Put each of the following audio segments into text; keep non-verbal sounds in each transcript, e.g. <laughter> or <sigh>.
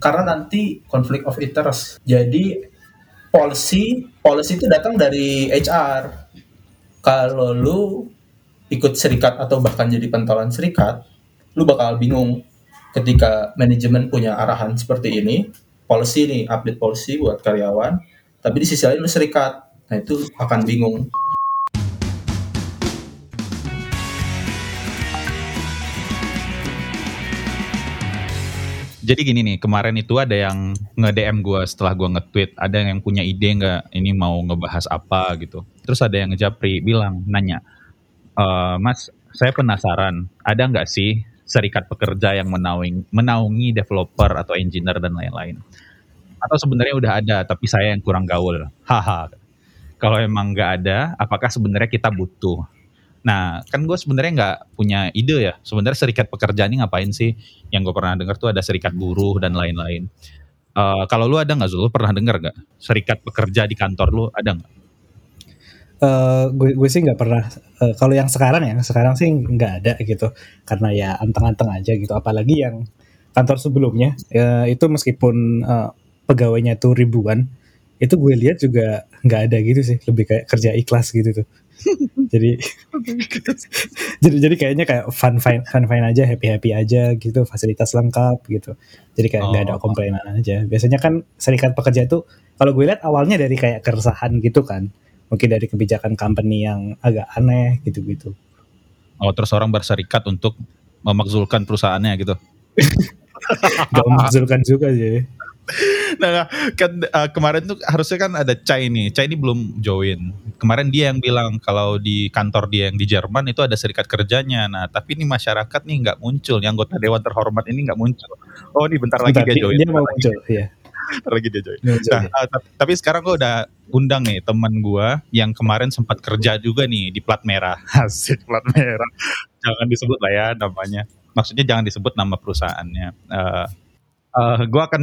karena nanti konflik of interest. Jadi policy policy itu datang dari HR. Kalau lu ikut serikat atau bahkan jadi pentolan serikat, lu bakal bingung ketika manajemen punya arahan seperti ini, policy nih, update policy buat karyawan, tapi di sisi lain lu serikat. Nah, itu akan bingung. Jadi gini nih, kemarin itu ada yang nge-DM gue setelah gue nge-tweet, ada yang punya ide nggak ini mau ngebahas apa gitu. Terus ada yang ngejapri bilang, nanya, e, Mas, saya penasaran, ada nggak sih serikat pekerja yang menaungi, menaungi developer atau engineer dan lain-lain? Atau sebenarnya udah ada, tapi saya yang kurang gaul. Haha. Kalau emang nggak ada, apakah sebenarnya kita butuh? Nah, kan gue sebenarnya nggak punya ide ya. Sebenarnya serikat pekerja ini ngapain sih? Yang gue pernah dengar tuh ada serikat buruh dan lain-lain. Uh, kalau lu ada nggak Zul? Pernah dengar nggak? Serikat pekerja di kantor lu ada nggak? Uh, gue, gue sih nggak pernah. Uh, kalau yang sekarang ya, sekarang sih nggak ada gitu. Karena ya anteng-anteng aja gitu. Apalagi yang kantor sebelumnya, uh, itu meskipun uh, pegawainya tuh ribuan, itu gue lihat juga nggak ada gitu sih. Lebih kayak kerja ikhlas gitu tuh <laughs> jadi <laughs> jadi jadi kayaknya kayak fun fine fun fine aja happy happy aja gitu fasilitas lengkap gitu. Jadi kayak nggak oh. ada komplainan aja. Biasanya kan serikat pekerja itu kalau gue lihat awalnya dari kayak keresahan gitu kan. Mungkin dari kebijakan company yang agak aneh gitu gitu oh terus orang berserikat untuk memakzulkan perusahaannya gitu. <laughs> Gak memakzulkan juga sih nah kan uh, kemarin tuh harusnya kan ada Chai nih. Chai ini belum join. Kemarin dia yang bilang kalau di kantor dia yang di Jerman itu ada serikat kerjanya. Nah tapi ini masyarakat nih nggak muncul. Yang anggota dewan terhormat ini nggak muncul. Oh ini bentar lagi dia join. Dia mau muncul, iya. lagi dia join. Nah, uh, tapi sekarang gue udah undang nih teman gue yang kemarin sempat kerja juga nih di plat merah. <laughs> Asik plat merah. Jangan disebut lah ya namanya. Maksudnya jangan disebut nama perusahaannya. Uh, uh, gue akan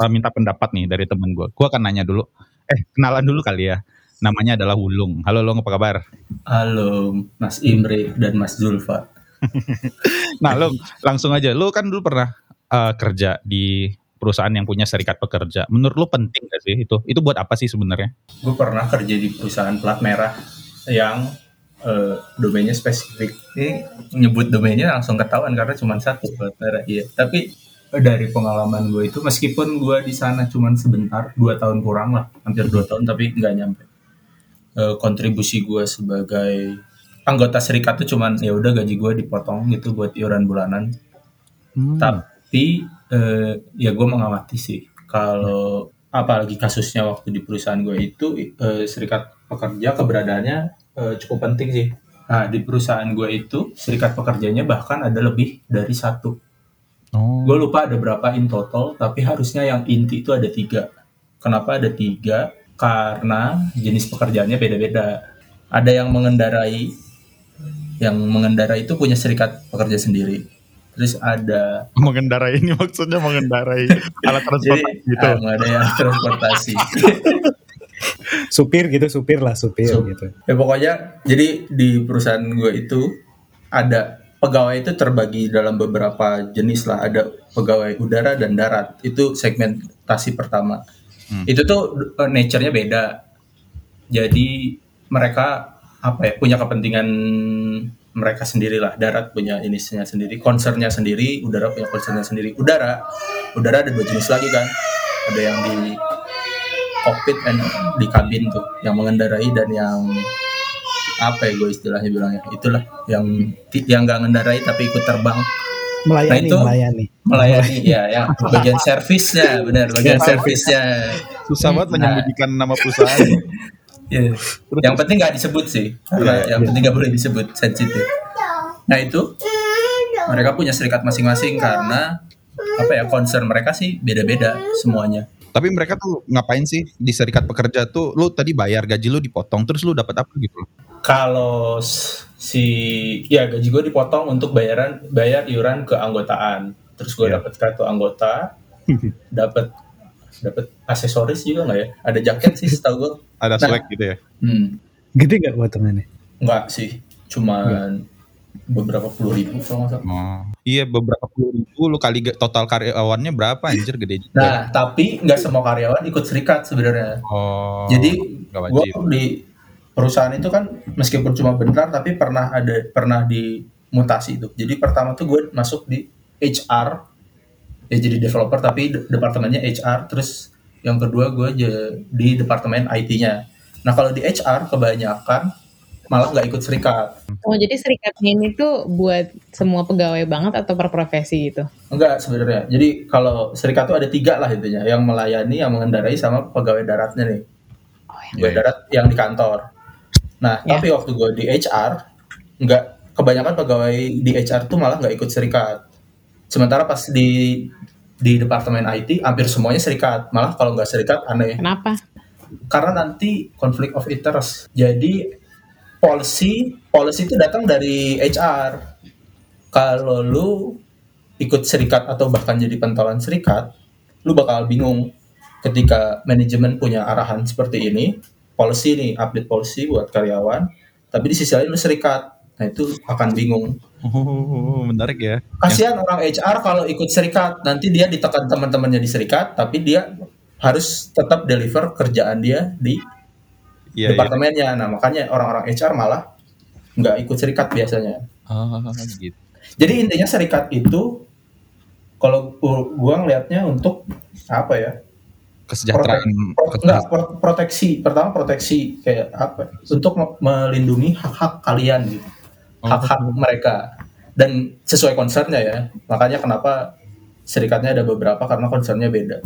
uh, minta pendapat nih dari temen gue. Gue akan nanya dulu. Eh, kenalan dulu kali ya. Namanya adalah Wulung. Halo Long, apa kabar? Halo Mas Imre dan Mas Zulfa. <laughs> nah, lo langsung aja. Lo kan dulu pernah uh, kerja di perusahaan yang punya serikat pekerja. Menurut lo penting gak sih itu? Itu buat apa sih sebenarnya? Gue pernah kerja di perusahaan plat merah yang uh, domainnya spesifik. Ini nyebut domainnya langsung ketahuan karena cuma satu plat merah. Iya. Tapi dari pengalaman gue itu meskipun gue di sana cuma sebentar dua tahun kurang lah hampir dua tahun tapi nggak nyampe. E, kontribusi gue sebagai anggota serikat tuh cuman ya udah gaji gue dipotong gitu buat iuran bulanan. Hmm. tapi e, ya gue mengamati sih kalau apalagi kasusnya waktu di perusahaan gue itu e, serikat pekerja keberadaannya e, cukup penting sih. Nah di perusahaan gue itu serikat pekerjanya bahkan ada lebih dari satu Oh. Gue lupa ada berapa in total, tapi harusnya yang inti itu ada tiga. Kenapa ada tiga? Karena jenis pekerjaannya beda-beda. Ada yang mengendarai, yang mengendarai itu punya serikat pekerja sendiri. Terus ada mengendarai ini maksudnya mengendarai <laughs> alat transportasi gitu. Um, ada yang transportasi. <laughs> supir gitu, supir lah supir Sup. gitu. Ya pokoknya jadi di perusahaan gue itu ada pegawai itu terbagi dalam beberapa jenis lah. Ada pegawai udara dan darat. Itu segmentasi pertama. Hmm. Itu tuh uh, nature-nya beda. Jadi mereka apa ya punya kepentingan mereka sendiri lah. Darat punya inisinya sendiri, concernnya sendiri. Udara punya concernnya sendiri. Udara, udara ada dua jenis lagi kan. Ada yang di cockpit dan di kabin tuh, yang mengendarai dan yang apa ya gue istilahnya bilangnya? Itulah yang yang nggak ngendarai tapi ikut terbang. Melayani nah itu, melayani. melayani ya ya. Bagian servisnya benar bagian ya, servisnya. Susah banget nah, menyembunyikan nama perusahaan. <laughs> Ya. yang penting nggak disebut sih karena ya, yang ya. penting nggak boleh disebut sensitif. Nah itu mereka punya serikat masing-masing karena apa ya concern mereka sih beda-beda semuanya. Tapi mereka tuh ngapain sih di serikat pekerja tuh? Lu tadi bayar gaji lu dipotong, terus lu dapat apa gitu? Kalau si ya gaji gue dipotong untuk bayaran bayar iuran keanggotaan. Terus gue yeah. dapat kartu anggota, dapat dapat aksesoris juga nggak ya? Ada jaket sih setahu gue. Ada nah, swag gitu ya? Hmm. Gede nggak potongannya? Nggak sih, cuman beberapa puluh ribu kalau nggak salah. Oh. Iya beberapa puluh ribu lu kali total karyawannya berapa anjir gede juga. Nah, tapi nggak semua karyawan ikut serikat sebenarnya. oh. Jadi gue wajib. di perusahaan itu kan meskipun cuma bentar tapi pernah ada pernah dimutasi itu. Jadi pertama tuh gue masuk di HR ya jadi developer tapi de- departemennya HR terus yang kedua gue je- di departemen IT-nya. Nah kalau di HR kebanyakan malah nggak ikut serikat. Oh, jadi serikatnya ini tuh buat semua pegawai banget atau per profesi gitu? Enggak sebenarnya. Jadi kalau serikat tuh ada tiga lah intinya, yang melayani, yang mengendarai, sama pegawai daratnya nih. Pegawai Iya, iya. darat yang di kantor. Nah, Ya. tapi waktu gue di HR, enggak kebanyakan pegawai di HR tuh malah nggak ikut serikat. Sementara pas di di departemen IT hampir semuanya serikat. Malah kalau nggak serikat aneh. Kenapa? Karena nanti konflik of interest. Jadi policy policy itu datang dari HR. Kalau lu ikut serikat atau bahkan jadi pentolan serikat, lu bakal bingung ketika manajemen punya arahan seperti ini, policy nih, update policy buat karyawan, tapi di sisi lain lu serikat. Nah, itu akan bingung. Oh, menarik ya. Kasihan orang HR kalau ikut serikat, nanti dia ditekan teman-temannya di serikat, tapi dia harus tetap deliver kerjaan dia di iya. departemennya. Nah, makanya orang-orang HR malah nggak ikut serikat biasanya. Oh, gitu. Jadi intinya serikat itu kalau gu- gua ngelihatnya untuk apa ya? Kesejahteraan. Pro- enggak, pro- proteksi. Pertama proteksi kayak apa? Untuk me- melindungi hak-hak kalian gitu. Oh. Hak-hak mereka dan sesuai concernnya ya. Makanya kenapa serikatnya ada beberapa karena concernnya beda.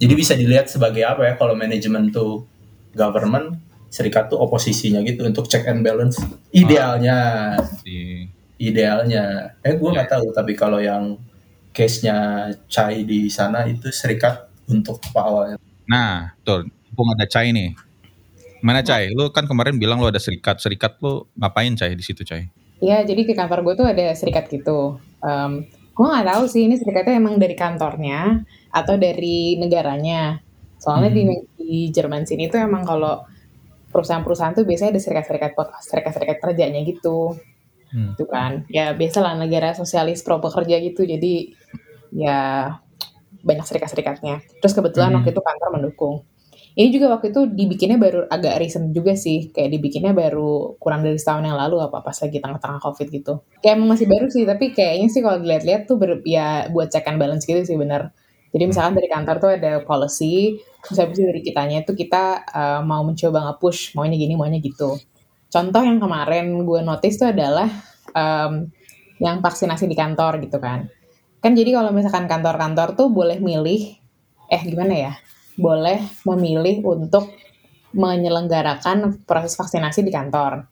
Jadi bisa dilihat sebagai apa ya kalau manajemen tuh government, serikat tuh oposisinya gitu untuk check and balance. Idealnya, Di- idealnya. Eh gue nggak tahu tapi kalau yang case-nya Chai di sana itu serikat untuk apa awalnya? Nah, tuh, mumpung ada Cai nih. Mana Cai? Lu kan kemarin bilang lu ada serikat. Serikat lu ngapain Cai di situ Cai? Iya, jadi ke kantor gue tuh ada serikat gitu. Um, gue nggak tahu sih ini serikatnya emang dari kantornya atau dari negaranya. Soalnya di, di Jerman sini tuh emang kalau perusahaan-perusahaan tuh biasanya ada serikat-serikat serikat-serikat kerjanya gitu. Hmm. Itu kan. Ya biasalah negara sosialis pro pekerja gitu. Jadi ya banyak serikat-serikatnya. Terus kebetulan Hmm. waktu itu kantor mendukung. Ini juga waktu itu dibikinnya baru agak recent juga sih, kayak dibikinnya baru kurang dari setahun yang lalu apa pas lagi tengah-tengah covid gitu. Kayak emang masih baru sih, tapi kayaknya sih kalau dilihat-lihat tuh ber, ya buat check and balance gitu sih bener. Jadi misalkan dari kantor tuh ada policy, terus habis itu dari kitanya tuh kita uh, mau mencoba nge-push maunya gini, maunya gitu. Contoh yang kemarin gue notice tuh adalah um, yang vaksinasi di kantor gitu kan. Kan jadi kalau misalkan kantor-kantor tuh boleh milih, eh gimana ya, boleh memilih untuk menyelenggarakan proses vaksinasi di kantor.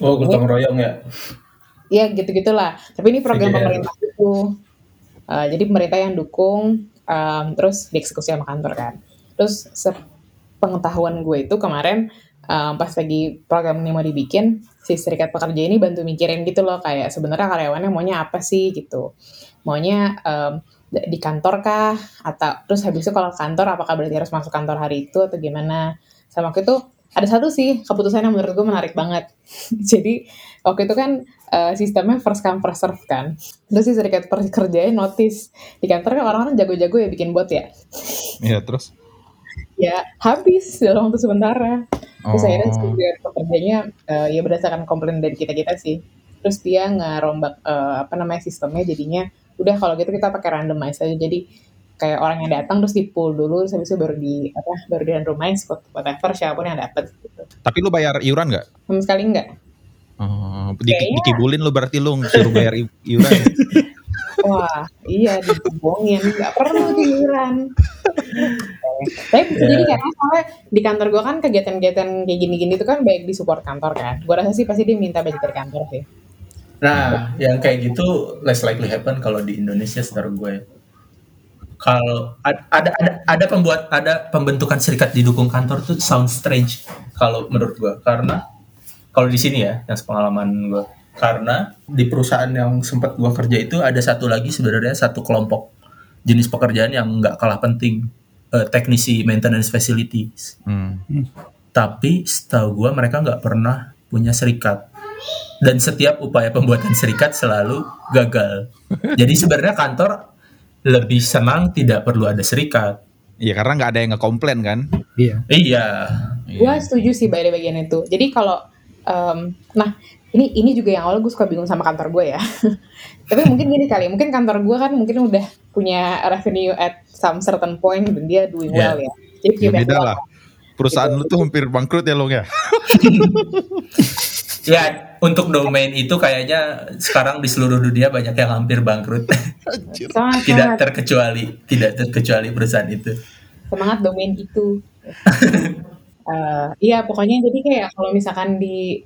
Oh, gotong royong ya. Ya gitu-gitulah. Tapi ini program CGR. pemerintah itu. Uh, jadi pemerintah yang dukung, um, terus dieksekusi sama kantor kan. Terus pengetahuan gue itu kemarin um, pas lagi program ini mau dibikin, si serikat pekerja ini bantu mikirin gitu loh kayak sebenarnya karyawannya maunya apa sih gitu. Maunya um, di kantor kah atau terus habis itu kalau kantor apakah berarti harus masuk kantor hari itu atau gimana? Sama waktu itu ada satu sih keputusan yang menurut gue menarik banget. <laughs> Jadi waktu itu kan uh, sistemnya first come first serve kan. Terus si serikat pekerjanya notice di kantor kan orang-orang jago-jago ya bikin bot ya. Iya, terus? Ya habis dalam waktu sementara. Terus Oh. akhirnya serikat pekerjanya uh, ya berdasarkan komplain dari kita-kita sih. Terus dia ngerombak uh, apa namanya sistemnya jadinya udah kalau gitu kita pakai randomize aja. Jadi kayak orang yang datang terus di pool dulu terus habis itu baru di apa baru di randomize whatever siapa pun yang dapat gitu. Tapi lu bayar iuran nggak? Sama sekali enggak. Oh, di, Kayaknya- dikibulin lu berarti lu suruh bayar iuran. <laughs> Wah, iya dibohongin, nggak perlu tiduran. Tapi bisa jadi karena soalnya di kantor gue kan kegiatan-kegiatan kayak gini-gini tuh kan baik di support kantor kan. Gue rasa sih pasti dia minta budget dari kantor sih. Nah, yang kayak gitu less likely happen kalau di Indonesia setahu gue. Kalau ad- ada ada ada pembuat ada pembentukan serikat didukung kantor tuh sound strange kalau menurut gue karena kalau di sini ya yang pengalaman gue karena di perusahaan yang sempat gue kerja itu ada satu lagi sebenarnya satu kelompok jenis pekerjaan yang nggak kalah penting eh, teknisi maintenance facilities Hmm. tapi setahu gue mereka nggak pernah punya serikat dan setiap upaya pembuatan serikat selalu gagal. Jadi sebenarnya kantor lebih senang tidak perlu ada serikat. Iya karena nggak ada yang ngekomplain kan. Iya. Iya. Gue setuju sih pada bagian itu. Jadi kalau, em, nah ini ini juga yang awal gue suka bingung sama kantor gue ya. <laughs> Tapi mungkin gini kali, mungkin kantor gue kan mungkin udah punya revenue at some certain point dan dia doing Yeah. well ya. Jadi Ya beda lah. Perusahaan lu tuh hampir bangkrut ya lo ya. <laughs> Ya, untuk domain itu kayaknya sekarang di seluruh dunia banyak yang hampir bangkrut. Semangat, tidak semangat, terkecuali, tidak terkecuali perusahaan itu. semangat domain itu. <laughs> Eh, iya pokoknya jadi kayak kalau misalkan di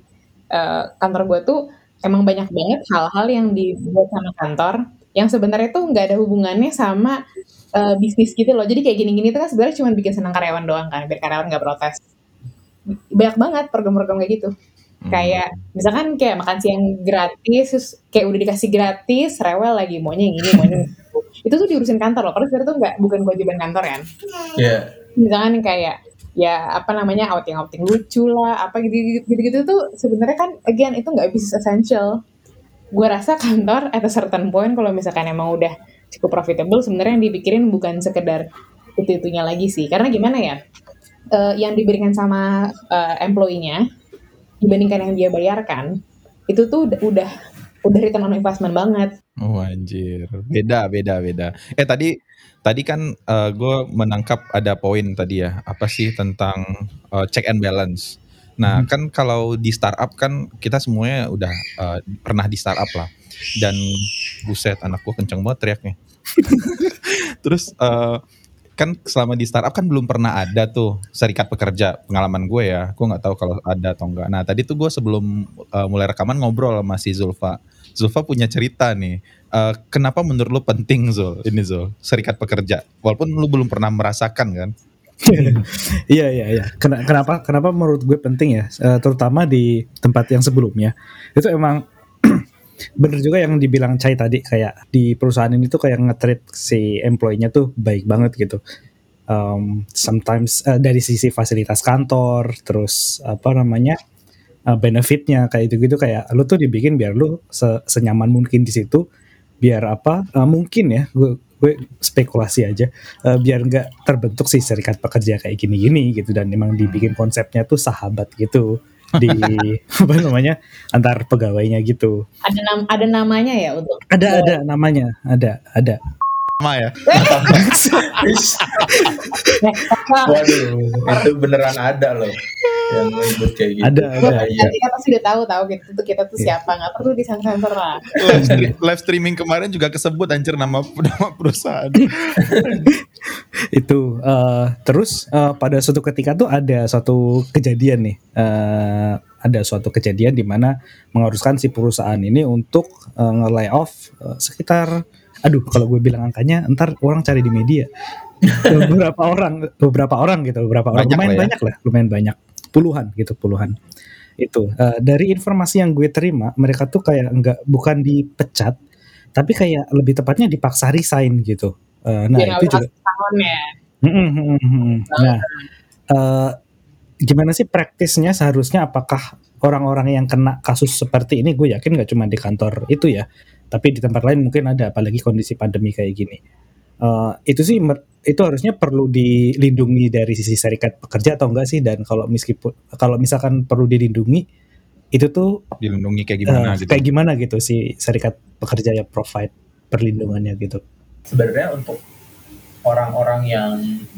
eh, kantor gue tuh emang banyak banget hal-hal yang dibuat sama kantor yang sebenarnya tuh nggak ada hubungannya sama eh, bisnis gitu loh. Jadi kayak gini-gini tuh kan sebenarnya cuma bikin senang karyawan doang kan, biar karyawan nggak protes. Banyak banget program-program kayak gitu. Kayak misalkan kayak makan siang gratis, terus kayak udah dikasih gratis, rewel lagi maunya yang ini, maunya yang itu. <laughs> Itu tuh diurusin kantor loh, karena sebenarnya tuh nggak bukan kewajiban kantor kan? Ya, misalkan kayak ya apa namanya outing outing lucu lah apa gitu gitu gitu tuh sebenarnya kan again itu nggak bisnis essential. Gue rasa kantor at a certain point kalau misalkan emang udah cukup profitable sebenarnya yang dipikirin bukan sekedar itu itunya lagi sih. Karena gimana ya eh, yang diberikan sama eh, employee-nya dibandingkan yang dia bayarkan itu tuh udah udah, return on investment banget Oh anjir, beda beda beda. Eh tadi tadi kan gue menangkap ada poin tadi ya, apa sih tentang eh, check and balance. Nah kan kalau di startup kan kita semuanya udah eh, pernah di startup lah. Dan buset anak gue kenceng banget teriaknya. <laughs> Terus eh, kan selama di startup kan belum pernah ada tuh serikat pekerja pengalaman gue ya. Gue nggak tahu kalau ada atau enggak. Nah tadi tuh gue sebelum eh, mulai rekaman ngobrol sama si Zulfa. Zulfa punya cerita nih. Eh, kenapa menurut lu penting Zul ini Zul serikat pekerja walaupun lu belum pernah merasakan kan <laughs> Iya iya iya. Ken- Kenapa kenapa menurut gue penting ya, Eh, terutama di tempat yang sebelumnya itu emang bener juga yang dibilang Chai tadi kayak di perusahaan ini tuh kayak nge-treat si employee-nya tuh baik banget gitu. Um, sometimes eh, dari sisi fasilitas kantor, terus apa namanya eh, benefitnya kayak itu gitu kayak lu tuh dibikin biar lu se- senyaman mungkin di situ, biar apa eh, mungkin ya gue gue spekulasi aja eh, biar nggak terbentuk si serikat pekerja kayak gini-gini gitu dan emang dibikin konsepnya tuh sahabat gitu <laughs> di apa namanya antar pegawainya gitu. Ada nam ada namanya ya untuk ada ada namanya ada ada sama ya waduh, itu beneran ada loh yang ribut kayak gitu. Ada, ada. Iya. Nanti kita pasti udah tahu tahu gitu tuh kita tuh Iya. siapa nggak perlu disensor lah. live, stream- live streaming kemarin juga kesebut anjir nama <laughs> nama perusahaan <laughs> itu eh, terus eh, pada suatu ketika tuh ada suatu kejadian nih Eh, ada suatu kejadian di mana mengharuskan si perusahaan ini untuk eh, nge-lay off eh, sekitar aduh kalau gue bilang angkanya ntar orang cari di media. <laughs> Beberapa orang beberapa orang gitu beberapa orang. Banyak lumayan lah ya. banyak lah lumayan banyak. Puluhan gitu puluhan. Itu Eh, dari informasi yang gue terima mereka tuh kayak enggak bukan dipecat tapi kayak lebih tepatnya dipaksa resign gitu. Eh, nah Biar itu nggak juga. tahun ya. Mm-mm, mm-mm. Nah, eh, gimana sih praktisnya seharusnya? Apakah orang-orang yang kena kasus seperti ini gue yakin nggak cuma di kantor itu ya, tapi di tempat lain mungkin ada apalagi kondisi pandemi kayak gini. Eh, itu sih itu harusnya perlu dilindungi dari sisi serikat pekerja atau enggak sih dan kalau meskipun kalau misalkan perlu dilindungi itu tuh dilindungi kayak gimana eh, gitu kayak gimana gitu si serikat pekerja yang provide perlindungannya gitu. sebenarnya untuk orang-orang yang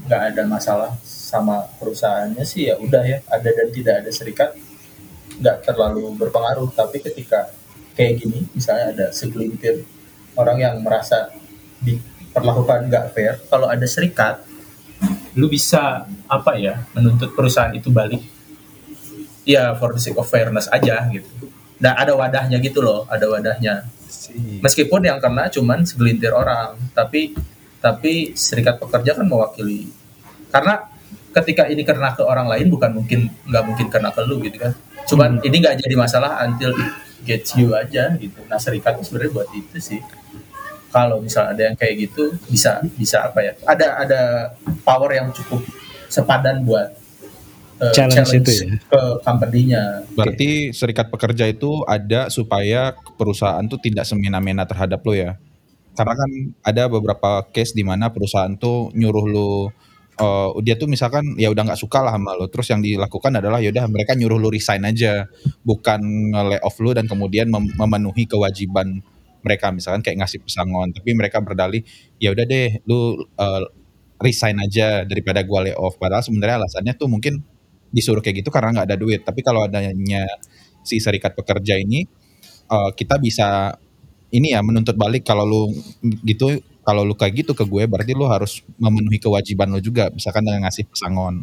nggak ada masalah sama perusahaannya sih ya udah ya ada dan tidak ada serikat nggak terlalu berpengaruh tapi ketika kayak gini misalnya ada segelintir orang yang merasa diperlakukan nggak fair kalau ada serikat lu bisa apa ya menuntut perusahaan itu balik. Ya for the sake of fairness aja gitu. Dan ada wadahnya gitu loh ada wadahnya. Meskipun yang kena cuman segelintir orang tapi tapi serikat pekerja kan mewakili. Karena ketika ini kena ke orang lain bukan mungkin nggak mungkin kena ke lu gitu kan. Cuman ini nggak jadi masalah until gets you aja gitu nah serikat itu sebenarnya buat itu sih kalau misal ada yang kayak gitu bisa bisa apa ya ada ada power yang cukup sepadan buat eh, Challenge itu ya? ke company-nya. Berarti serikat pekerja itu ada supaya perusahaan tuh tidak semena-mena terhadap lo ya. Karena kan ada beberapa case di mana perusahaan tuh nyuruh lo eh, dia tuh misalkan ya udah nggak suka lah sama lo. Terus yang dilakukan adalah yaudah mereka nyuruh lo resign aja, bukan nge-lay off lo dan kemudian mem- memenuhi kewajiban mereka misalkan kayak ngasih pesangon. Tapi mereka berdalih ya udah deh lu eh, resign aja daripada gua lay off. Padahal sebenarnya alasannya tuh mungkin disuruh kayak gitu karena nggak ada duit. Tapi kalau adanya si serikat pekerja ini, eh, kita bisa ini ya menuntut balik kalau lu gitu, kalau lu kayak gitu ke gue, berarti lu harus memenuhi kewajiban lu juga, misalkan dengan ngasih pesangon.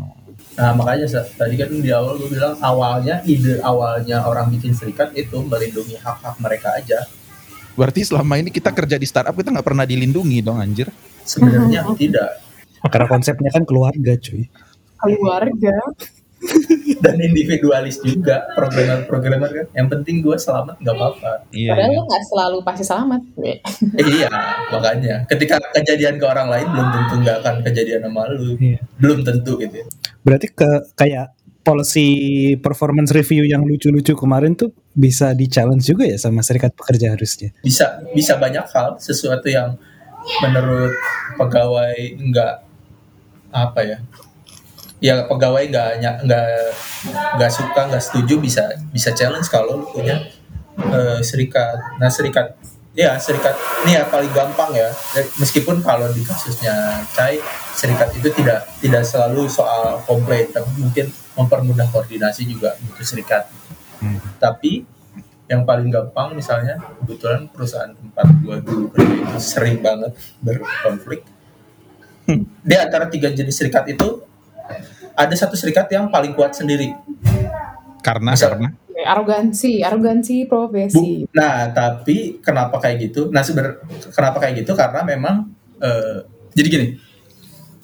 Nah makanya tadi kan di awal gue bilang awalnya ide awalnya orang bikin serikat itu melindungi hak-hak mereka aja. Berarti selama ini kita kerja di startup kita nggak pernah dilindungi dong anjir. Sebenarnya <laughs> tidak. Karena konsepnya kan keluarga cuy. keluarga <laughs> Dan individualis juga programmer-programmer kan. Yang penting gue selamat nggak apa-apa. Iya. padahal lo nggak selalu pasti selamat Eh, <laughs> iya makanya. Ketika kejadian ke orang lain belum tentu nggak akan kejadian sama lu. Iya. Belum tentu gitu. ya. Berarti ke kayak policy performance review yang lucu-lucu kemarin tuh bisa di challenge juga ya sama serikat pekerja harusnya. Bisa bisa banyak hal sesuatu yang menurut pegawai nggak apa ya ya pegawai nggak nggak nggak suka nggak setuju bisa bisa challenge kalau lu punya eh, serikat. Nah serikat ya serikat ini ya paling gampang ya. Meskipun kalau di kasusnya Cai serikat itu tidak tidak selalu soal komplain tapi mungkin mempermudah koordinasi juga butuh serikat. Hmm. tapi yang paling gampang misalnya kebetulan perusahaan tempat gua dulu kerja itu sering banget berkonflik. Di antara tiga jenis serikat itu ada satu serikat yang paling kuat sendiri Karena Bisa. karena arogansi arogansi profesi Bu, nah, tapi kenapa kayak gitu? Nah, sebenarnya kenapa kayak gitu? Karena memang eh, jadi gini,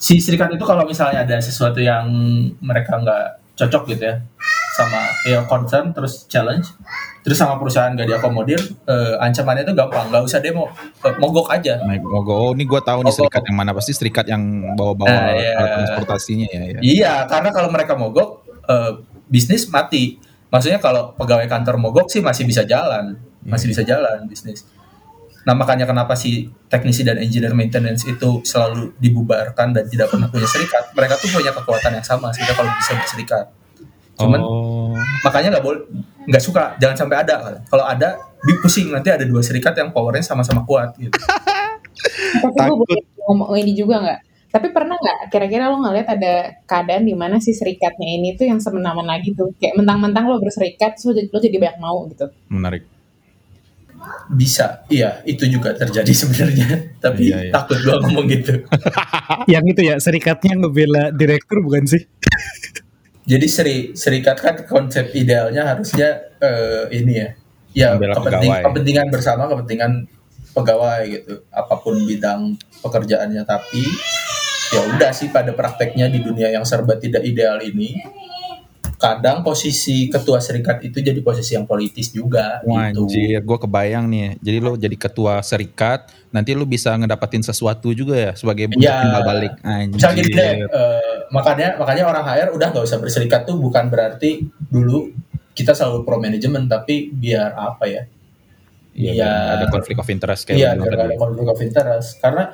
si serikat itu kalau misalnya ada sesuatu yang mereka nggak cocok gitu ya, sama ya concern terus challenge, terus sama perusahaan nggak diakomodir, eh, ancamannya itu gampang, nggak usah demo, eh, mogok aja. logo. Oh, ini gue tahu nih Mogok. serikat yang mana pasti serikat yang bawa-bawa Nah, iya. alat transportasinya ya. ya. Iya, karena kalau mereka mogok, eh, bisnis mati. Maksudnya kalau pegawai kantor mogok sih masih bisa jalan, masih bisa jalan bisnis. Nah makanya kenapa si teknisi dan engineer maintenance itu selalu dibubarkan dan tidak pernah punya serikat. Mereka tuh punya kekuatan yang sama sehingga kalau bisa berserikat. Cuman oh, makanya nggak boleh nggak suka jangan sampai ada kalau ada pusing nanti ada dua serikat yang powernya sama-sama kuat gitu. tapi gue ngomong ini juga nggak tapi pernah nggak kira-kira lo ngeliat ada keadaan di mana si serikatnya ini tuh yang semena-mena gitu kayak mentang-mentang lo berserikat jadi, lo jadi banyak mau gitu menarik. Bisa, iya itu juga terjadi <laughs> sebenarnya. Tapi Iya, iya. takut gua ngomong gitu. <laughs> Yang itu ya serikatnya ngebela direktur bukan sih? <laughs> Jadi seri, serikat kan konsep idealnya harusnya eh, ini ya, ya kepenting- pegawai. kepentingan bersama, kepentingan pegawai gitu, apa pun bidang pekerjaannya. Tapi ya udah sih pada prakteknya di dunia yang serba tidak ideal ini, kadang posisi ketua serikat itu jadi posisi yang politis juga. Wah, gitu. Anjir, gue kebayang nih. Jadi lo jadi ketua serikat, nanti lo bisa ngedapatin sesuatu juga ya sebagai bentuk Iya. timbal balik. Gini deh, Anjir. eh, makanya makanya orang HR udah nggak usah berserikat tuh bukan berarti dulu kita selalu pro manajemen tapi biar apa ya? Iya, Iya. ada konflik of interest kayak Iya, ada konflik of interest. Karena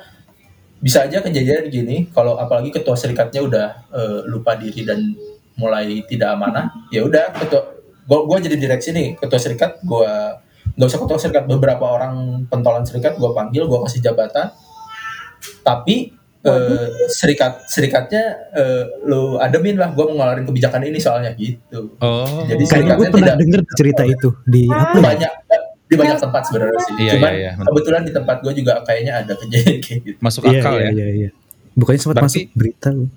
bisa aja kejadian gini, kalau apalagi ketua serikatnya udah eh, lupa diri dan mulai tidak amanah, ya udah ketua gua, gua jadi direksi nih ketua serikat, gua nggak usah ketua serikat beberapa orang pentolan serikat gua panggil, gua kasih jabatan, tapi eh, serikat serikatnya eh, lu ademin lah, gua mau ngeluarin kebijakan ini soalnya gitu. Oh, Jadi Kayaknya gue serikatnya pernah tidak- denger cerita itu di apa ya? banyak di banyak tempat sebenarnya sih. Iya, Cuman iya, iya. kebetulan di tempat gue juga kayaknya ada kejadian kayak gitu. masuk Iya, akal iya, ya. iya, iya. Bukannya sempat Berarti- masuk berita loh.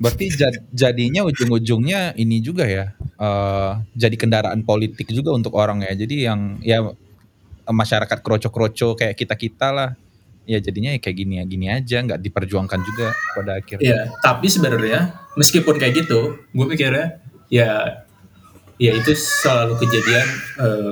Berarti jad- jadinya ujung-ujungnya ini juga ya, eh, jadi kendaraan politik juga untuk orang ya. Jadi yang ya masyarakat kroco-kroco kayak kita kita lah, ya jadinya ya kayak gini ya gini aja, nggak diperjuangkan juga pada akhirnya. Iya, tapi sebenarnya meskipun kayak gitu, gue pikirnya ya ya itu selalu kejadian eh,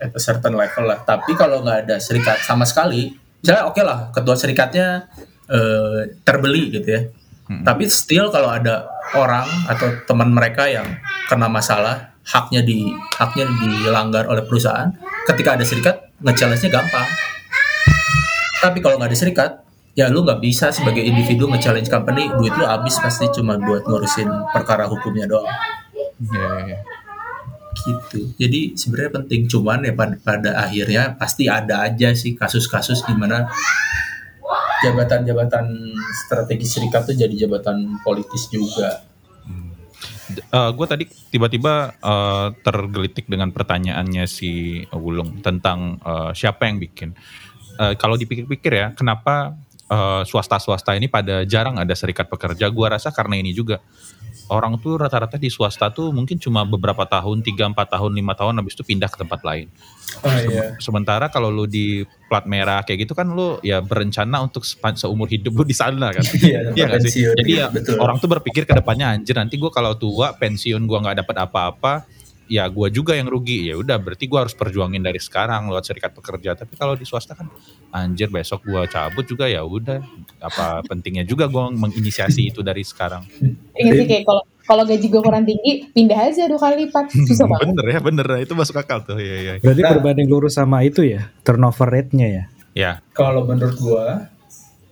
at a certain level lah. Tapi kalau nggak ada serikat sama sekali, misalnya oke lah ketua serikatnya eh, terbeli gitu ya. Mm-mm. Tapi still kalau ada orang atau teman mereka yang kena masalah, haknya di haknya dilanggar oleh perusahaan, ketika ada serikat, nge-challenge-nya gampang. Tapi kalau nggak ada serikat, ya lu nggak bisa sebagai individu nge-challenge company, duit lu habis pasti cuma buat ngurusin perkara hukumnya doang. Iya, iya, iya. gitu jadi sebenarnya penting cuman ya pada, pada akhirnya pasti ada aja sih kasus-kasus di mana jabatan-jabatan strategis serikat tuh jadi jabatan politis juga gue tadi tiba-tiba eh, tergelitik dengan pertanyaannya si Wulung tentang eh, siapa yang bikin. Eh, kalau dipikir-pikir ya, kenapa eh, swasta-swasta ini pada jarang ada serikat pekerja? Gue rasa karena ini juga orang tuh rata-rata di swasta tuh mungkin cuma beberapa tahun, 3, 4 tahun, 5 tahun habis itu pindah ke tempat lain. oh iya Sementara kalau lu di plat merah kayak gitu kan lu ya berencana untuk seumur hidup lu di sana kan. <laughs> iya Iya sih? Jadi ya betul orang tuh berpikir ke depannya anjir nanti gue kalau tua pensiun gue nggak dapat apa-apa ya gue juga yang rugi ya udah berarti gue harus perjuangin dari sekarang lewat serikat pekerja tapi kalau di swasta kan anjir besok gue cabut juga ya udah apa pentingnya juga gue menginisiasi itu dari sekarang Iya sih kayak kalau kalau gaji gue kurang tinggi, pindah aja dua kali lipat. Susah banget. bener ya bener itu masuk akal tuh ya ya Berarti Nah. berbanding lurus sama itu ya, turnover rate-nya ya. ya kalau menurut gua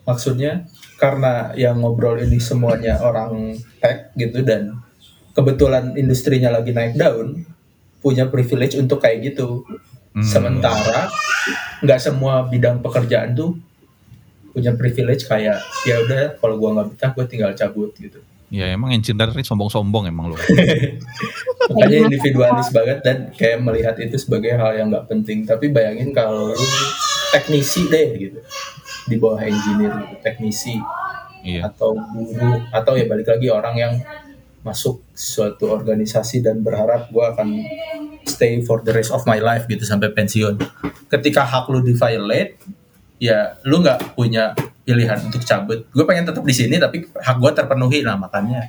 maksudnya karena yang ngobrol ini semuanya orang tech gitu dan kebetulan industrinya lagi naik daun punya privilege untuk kayak gitu. Hmm. sementara nggak semua bidang pekerjaan tuh punya privilege kayak ya udah kalau gua nggak betah gua tinggal cabut gitu. Ya emang engineer ini sombong-sombong emang lu. <laughs> Makanya individualis banget dan kayak melihat itu sebagai hal yang nggak penting. Tapi bayangin kalau lu teknisi deh gitu. Di bawah engineer gitu teknisi iya. atau guru atau ya balik lagi orang yang masuk suatu organisasi dan berharap gue akan stay for the rest of my life gitu sampai pensiun. Ketika hak lu di violate, ya lu nggak punya pilihan untuk cabut. Gue pengen tetap di sini tapi hak gue terpenuhi lah makanya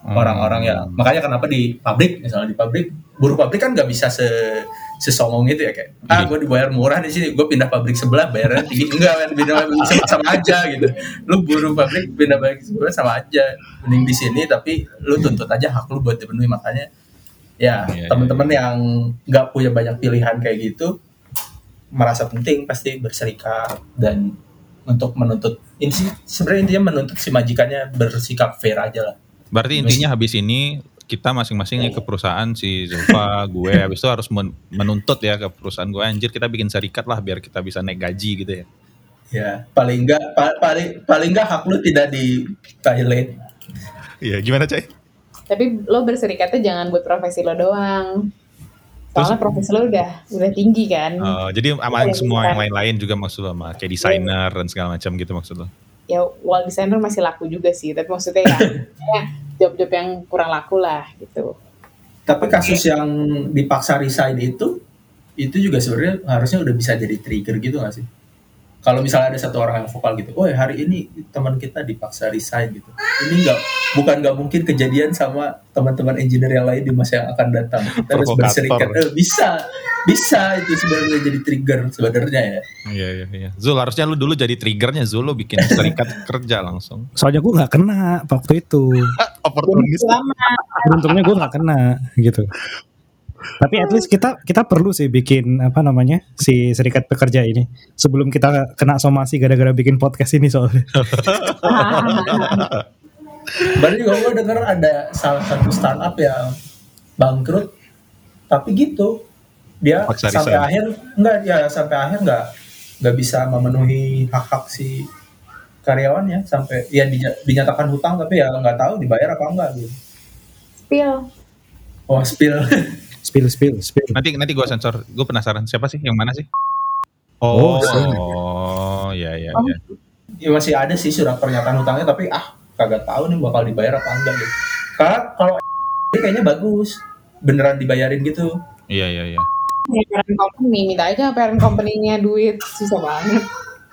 Hmm. orang-orang yang makanya kenapa di pabrik misalnya di pabrik buruh pabrik kan nggak bisa se sesongong itu ya kayak ah Iya. gue dibayar murah di sini gue pindah pabrik sebelah bayarnya tinggi. Enggak kan pindah pabrik sama, sama aja gitu. Lu buruh pabrik pindah pabrik sebelah sama aja. Mending di sini tapi lu tuntut aja hak lu buat dipenuhi. Makanya ya Iya, teman-teman yang nggak punya banyak pilihan kayak gitu merasa penting pasti berserikat dan untuk menuntut. Ini sih sebenarnya intinya menuntut si majikannya bersikap fair aja lah. Berarti intinya habis ini kita masing-masing ke perusahaan si Zulfa, gue habis itu harus men- menuntut ya ke perusahaan gue anjir kita bikin serikat lah biar kita bisa naik gaji gitu ya. Ya, paling enggak pa- paling paling enggak hak lu tidak di violate. Iya, gimana, Cai? Tapi lo berserikatnya jangan buat profesi lo doang. Soalnya profesi lo udah udah tinggi kan. Oh, jadi sama Iya, semua yang lain-lain juga maksud lo, sama kayak desainer dan segala macam gitu maksud lo. Ya wall designer masih laku juga sih. Tapi maksudnya ya, <laughs> ya job-job yang kurang laku lah gitu. Tapi kasus yang dipaksa resign itu itu juga sebenarnya harusnya udah bisa jadi trigger gitu gak sih? Kalau misalnya ada satu orang yang vokal gitu, oh hari ini teman kita dipaksa resign gitu. Ini nggak bukan nggak mungkin kejadian sama teman-teman engineer yang lain di masa yang akan datang. Kita harus berserikat. Eh, bisa, bisa itu sebenarnya jadi trigger sebenarnya ya. Iya, iya, iya. Zul, harusnya lu dulu jadi triggernya Zul, lu bikin serikat <laughs> kerja langsung. Soalnya gue nggak kena waktu itu. <laughs> Oportunis. Beruntungnya gue nggak kena gitu. Tapi at least kita kita perlu sih bikin apa namanya si serikat pekerja ini sebelum kita kena somasi gara-gara bikin podcast ini soalnya. Baru juga gue denger ada salah satu startup yang bangkrut, tapi gitu dia Paksa sampai resign. akhir enggak ya sampai akhir enggak nggak bisa memenuhi hak-hak si karyawannya sampai ya dinya- dinyatakan hutang tapi ya nggak tahu dibayar apa enggak gitu. Spill. Oh spill. <laughs> Spill spill spill. Nanti nanti gue sensor. Gue penasaran siapa sih? Yang mana sih? Oh, Oh, oh, ya ya Oh. ya. ya masih ada sih surat pernyataan hutangnya tapi ah kagak tahu nih bakal dibayar apa enggak gitu. Karena kalau ini kayaknya bagus beneran dibayarin gitu. Iya iya iya. Ya, parent company minta aja parent company-nya duit susah banget.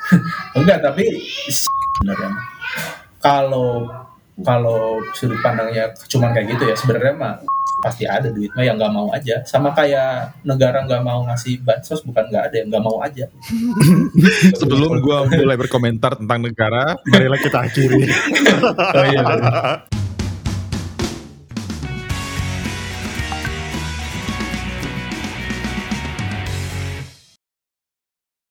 <laughs> Enggak, tapi sebenarnya kalau kalau sudut pandangnya cuma kayak gitu ya sebenarnya mah pasti ada duit mah yang nggak mau aja sama kayak negara nggak mau ngasih bansos bukan nggak ada yang nggak mau aja <laughs> Sebelum gua mulai berkomentar tentang negara, marilah kita akhiri. <laughs> oh, iya.